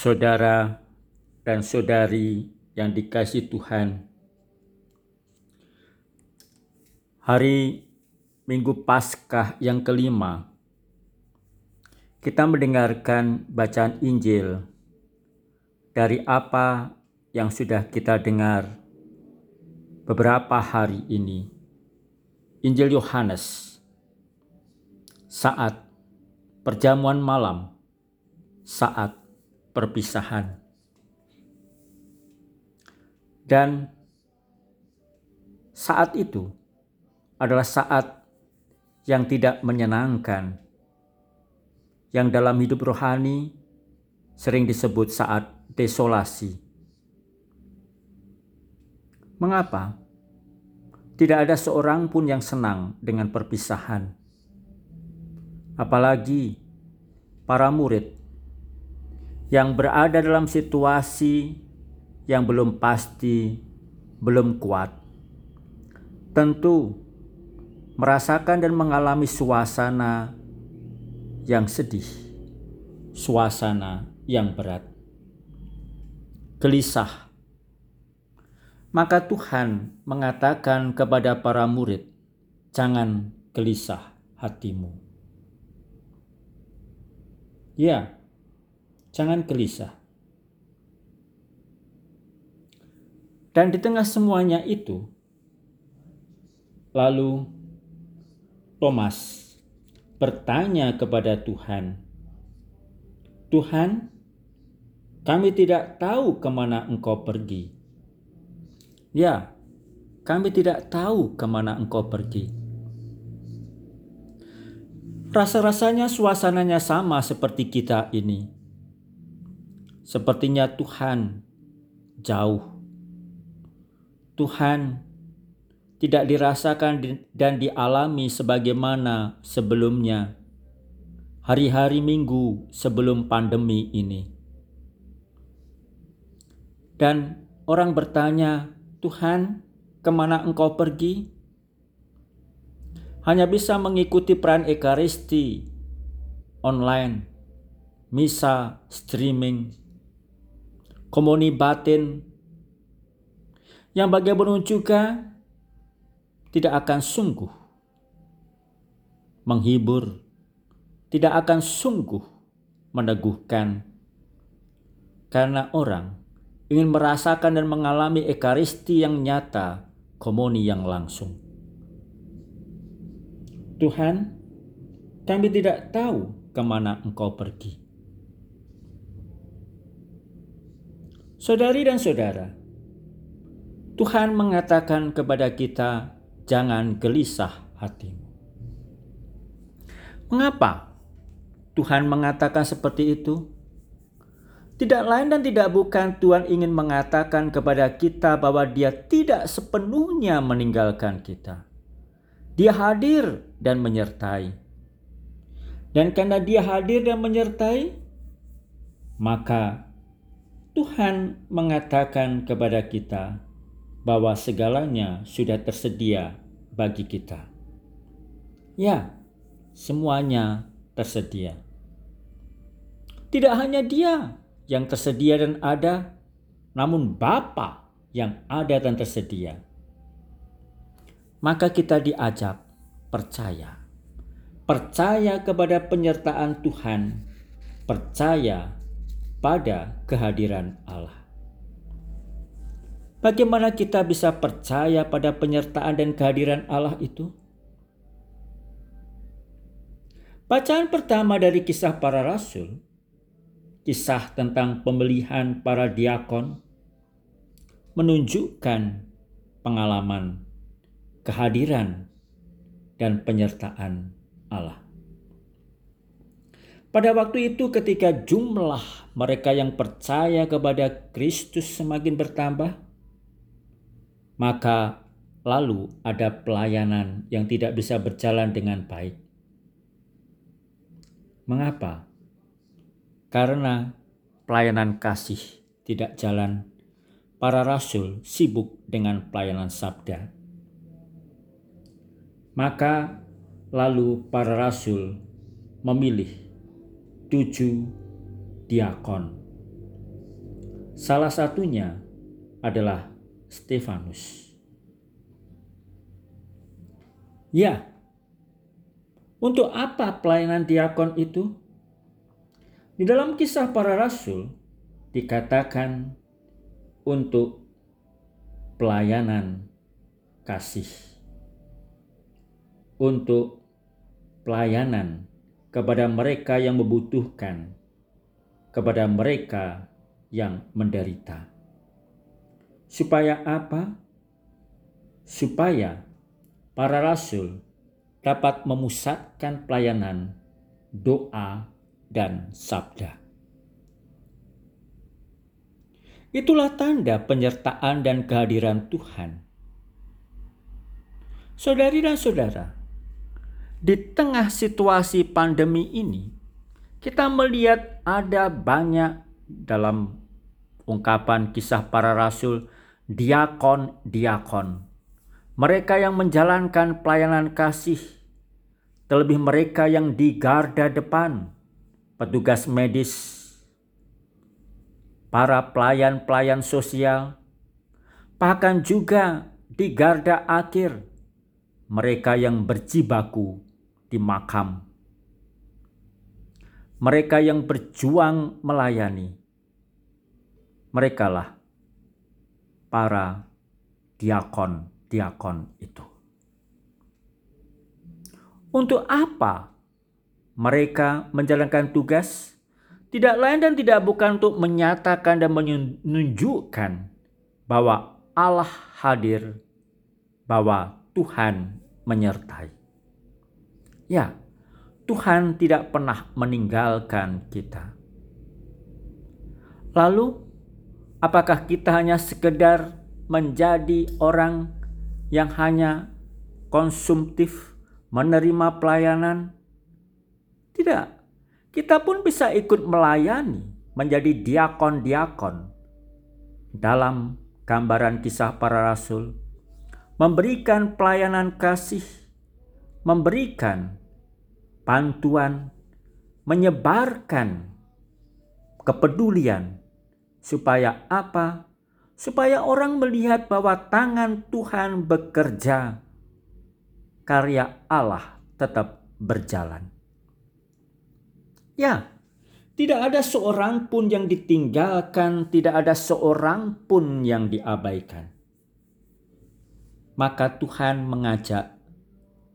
saudara dan saudari yang dikasih Tuhan. Hari Minggu Paskah yang kelima, kita mendengarkan bacaan Injil dari apa yang sudah kita dengar beberapa hari ini. Injil Yohanes saat perjamuan malam, saat perpisahan. Dan saat itu adalah saat yang tidak menyenangkan, yang dalam hidup rohani sering disebut saat desolasi. Mengapa? Tidak ada seorang pun yang senang dengan perpisahan. Apalagi para murid yang berada dalam situasi yang belum pasti, belum kuat. Tentu merasakan dan mengalami suasana yang sedih, suasana yang berat, gelisah, maka Tuhan mengatakan kepada para murid, "Jangan gelisah hatimu." Ya, jangan gelisah. Dan di tengah semuanya itu, lalu Thomas bertanya kepada Tuhan, "Tuhan, kami tidak tahu ke mana Engkau pergi." Ya, kami tidak tahu ke mana engkau pergi. Rasa-rasanya suasananya sama seperti kita ini. Sepertinya Tuhan jauh. Tuhan tidak dirasakan dan dialami sebagaimana sebelumnya. Hari-hari Minggu sebelum pandemi ini. Dan orang bertanya, Tuhan, ke mana engkau pergi? Hanya bisa mengikuti peran Ekaristi online, misa, streaming, komuni batin, yang bagaimanapun juga tidak akan sungguh menghibur, tidak akan sungguh meneguhkan, karena orang ingin merasakan dan mengalami ekaristi yang nyata, komuni yang langsung. Tuhan, kami tidak tahu ke mana Engkau pergi. Saudari dan saudara, Tuhan mengatakan kepada kita, "Jangan gelisah hatimu." Mengapa Tuhan mengatakan seperti itu? Tidak lain dan tidak bukan Tuhan ingin mengatakan kepada kita bahwa Dia tidak sepenuhnya meninggalkan kita. Dia hadir dan menyertai. Dan karena Dia hadir dan menyertai, maka Tuhan mengatakan kepada kita bahwa segalanya sudah tersedia bagi kita. Ya, semuanya tersedia. Tidak hanya Dia yang tersedia dan ada, namun Bapa yang ada dan tersedia. Maka kita diajak percaya. Percaya kepada penyertaan Tuhan, percaya pada kehadiran Allah. Bagaimana kita bisa percaya pada penyertaan dan kehadiran Allah itu? Bacaan pertama dari kisah para rasul kisah tentang pemilihan para diakon menunjukkan pengalaman, kehadiran, dan penyertaan Allah. Pada waktu itu, ketika jumlah mereka yang percaya kepada Kristus semakin bertambah, maka lalu ada pelayanan yang tidak bisa berjalan dengan baik. Mengapa? Karena pelayanan kasih tidak jalan, para rasul sibuk dengan pelayanan sabda. Maka lalu para rasul memilih tujuh diakon Salah satunya adalah Stefanus. Ya, untuk apa pelayanan diakon itu? Di dalam kisah para rasul dikatakan untuk pelayanan kasih. Untuk pelayanan kepada mereka yang membutuhkan, kepada mereka yang menderita. Supaya apa? Supaya para rasul dapat memusatkan pelayanan, doa, dan sabda. Itulah tanda penyertaan dan kehadiran Tuhan. Saudari dan saudara, di tengah situasi pandemi ini, kita melihat ada banyak dalam ungkapan kisah para rasul diakon-diakon. Mereka yang menjalankan pelayanan kasih, terlebih mereka yang di garda depan, petugas medis, para pelayan-pelayan sosial, bahkan juga di garda akhir, mereka yang berjibaku di makam, mereka yang berjuang melayani, merekalah para diakon-diakon itu. Untuk apa mereka menjalankan tugas? Tidak lain dan tidak bukan untuk menyatakan dan menunjukkan bahwa Allah hadir, bahwa Tuhan menyertai. Ya, Tuhan tidak pernah meninggalkan kita. Lalu, apakah kita hanya sekedar menjadi orang yang hanya konsumtif, menerima pelayanan? Tidak, kita pun bisa ikut melayani menjadi diakon-diakon dalam gambaran kisah para rasul, memberikan pelayanan kasih, memberikan bantuan, menyebarkan kepedulian supaya apa? Supaya orang melihat bahwa tangan Tuhan bekerja, karya Allah tetap berjalan. Ya, tidak ada seorang pun yang ditinggalkan, tidak ada seorang pun yang diabaikan. Maka Tuhan mengajak,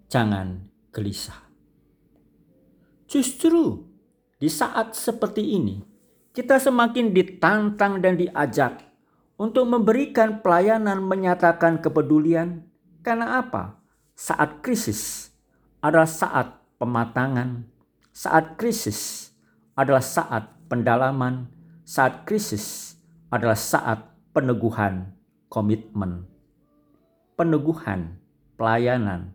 jangan gelisah. Justru di saat seperti ini, kita semakin ditantang dan diajak untuk memberikan pelayanan menyatakan kepedulian. Karena apa? Saat krisis adalah saat pematangan, saat krisis adalah saat pendalaman, saat krisis adalah saat peneguhan komitmen, peneguhan pelayanan,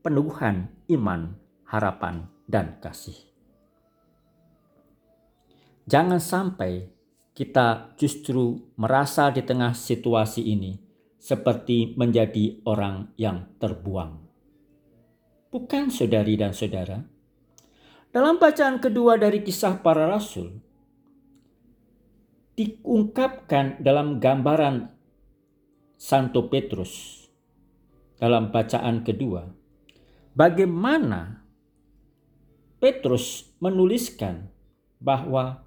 peneguhan iman, harapan, dan kasih. Jangan sampai kita justru merasa di tengah situasi ini seperti menjadi orang yang terbuang. Bukan saudari dan saudara, dalam bacaan kedua dari kisah para rasul, diungkapkan dalam gambaran Santo Petrus dalam bacaan kedua, bagaimana Petrus menuliskan bahwa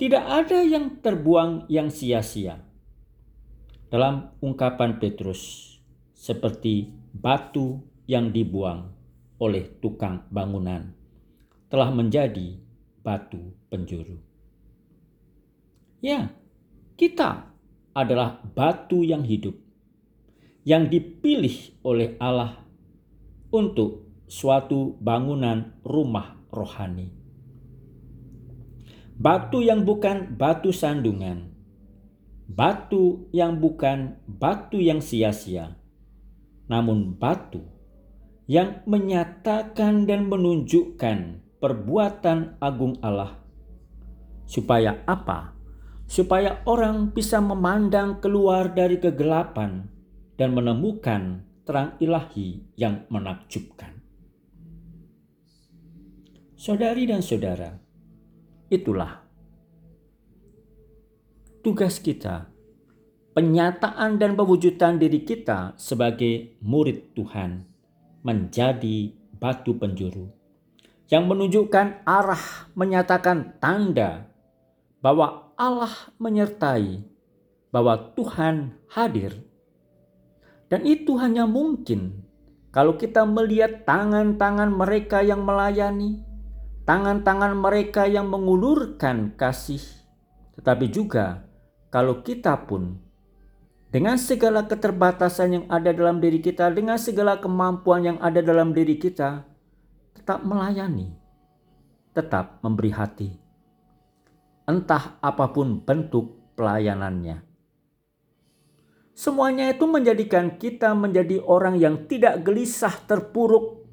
tidak ada yang terbuang yang sia-sia. Dalam ungkapan Petrus, seperti batu yang dibuang oleh tukang bangunan telah menjadi batu penjuru. Ya, kita adalah batu yang hidup yang dipilih oleh Allah untuk suatu bangunan rumah rohani. Batu yang bukan batu sandungan, batu yang bukan batu yang sia-sia, namun batu yang menyatakan dan menunjukkan perbuatan agung Allah. Supaya apa? Supaya orang bisa memandang keluar dari kegelapan dan menemukan terang ilahi yang menakjubkan. Saudari dan saudara, itulah tugas kita, penyataan dan pewujudan diri kita sebagai murid Tuhan menjadi batu penjuru yang menunjukkan arah, menyatakan tanda bahwa Allah menyertai, bahwa Tuhan hadir. Dan itu hanya mungkin kalau kita melihat tangan-tangan mereka yang melayani, tangan-tangan mereka yang mengulurkan kasih, tetapi juga kalau kita pun dengan segala keterbatasan yang ada dalam diri kita, dengan segala kemampuan yang ada dalam diri kita, tetap melayani, tetap memberi hati. Entah apa pun bentuk pelayanannya. Semuanya itu menjadikan kita menjadi orang yang tidak gelisah terpuruk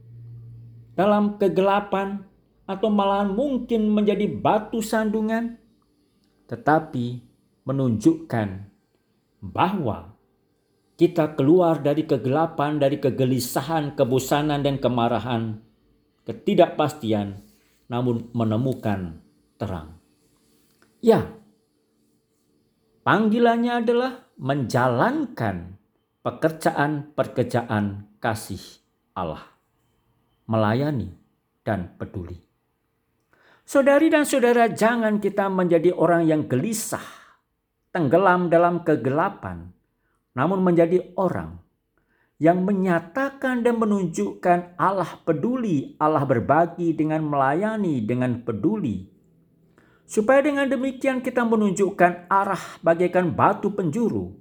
dalam kegelapan atau malahan mungkin menjadi batu sandungan, tetapi menunjukkan bahwa kita keluar dari kegelapan, dari kegelisahan, kebosanan, dan kemarahan ketidakpastian, namun menemukan terang. Ya, panggilannya adalah menjalankan pekerjaan-pekerjaan kasih Allah, melayani dan peduli. Saudari dan saudara, jangan kita menjadi orang yang gelisah, tenggelam dalam kegelapan, namun menjadi orang yang menyatakan dan menunjukkan Allah peduli, Allah berbagi dengan melayani dengan peduli. Supaya dengan demikian kita menunjukkan arah bagaikan batu penjuru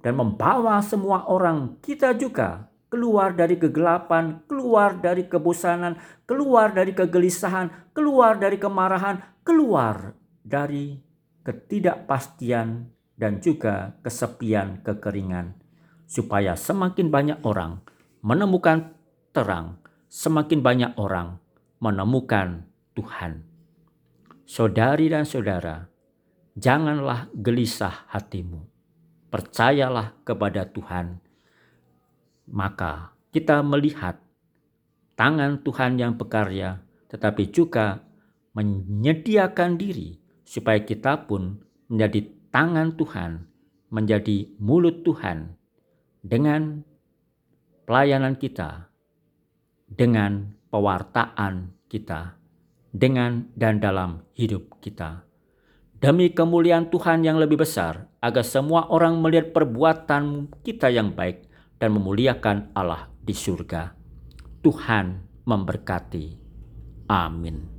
dan membawa semua orang kita juga keluar dari kegelapan, keluar dari kebosanan, keluar dari kegelisahan, keluar dari kemarahan, keluar dari ketidakpastian dan juga kesepian kekeringan supaya semakin banyak orang menemukan terang, semakin banyak orang menemukan Tuhan. Saudari dan saudara, janganlah gelisah hatimu. Percayalah kepada Tuhan. Maka kita melihat tangan Tuhan yang bekarya, tetapi juga menyediakan diri supaya kita pun menjadi tangan Tuhan, menjadi mulut Tuhan dengan pelayanan kita, dengan pewartaan kita, dengan dan dalam hidup kita. Demi kemuliaan Tuhan yang lebih besar, agar semua orang melihat perbuatan kita yang baik dan memuliakan Allah di surga. Tuhan memberkati. Amin.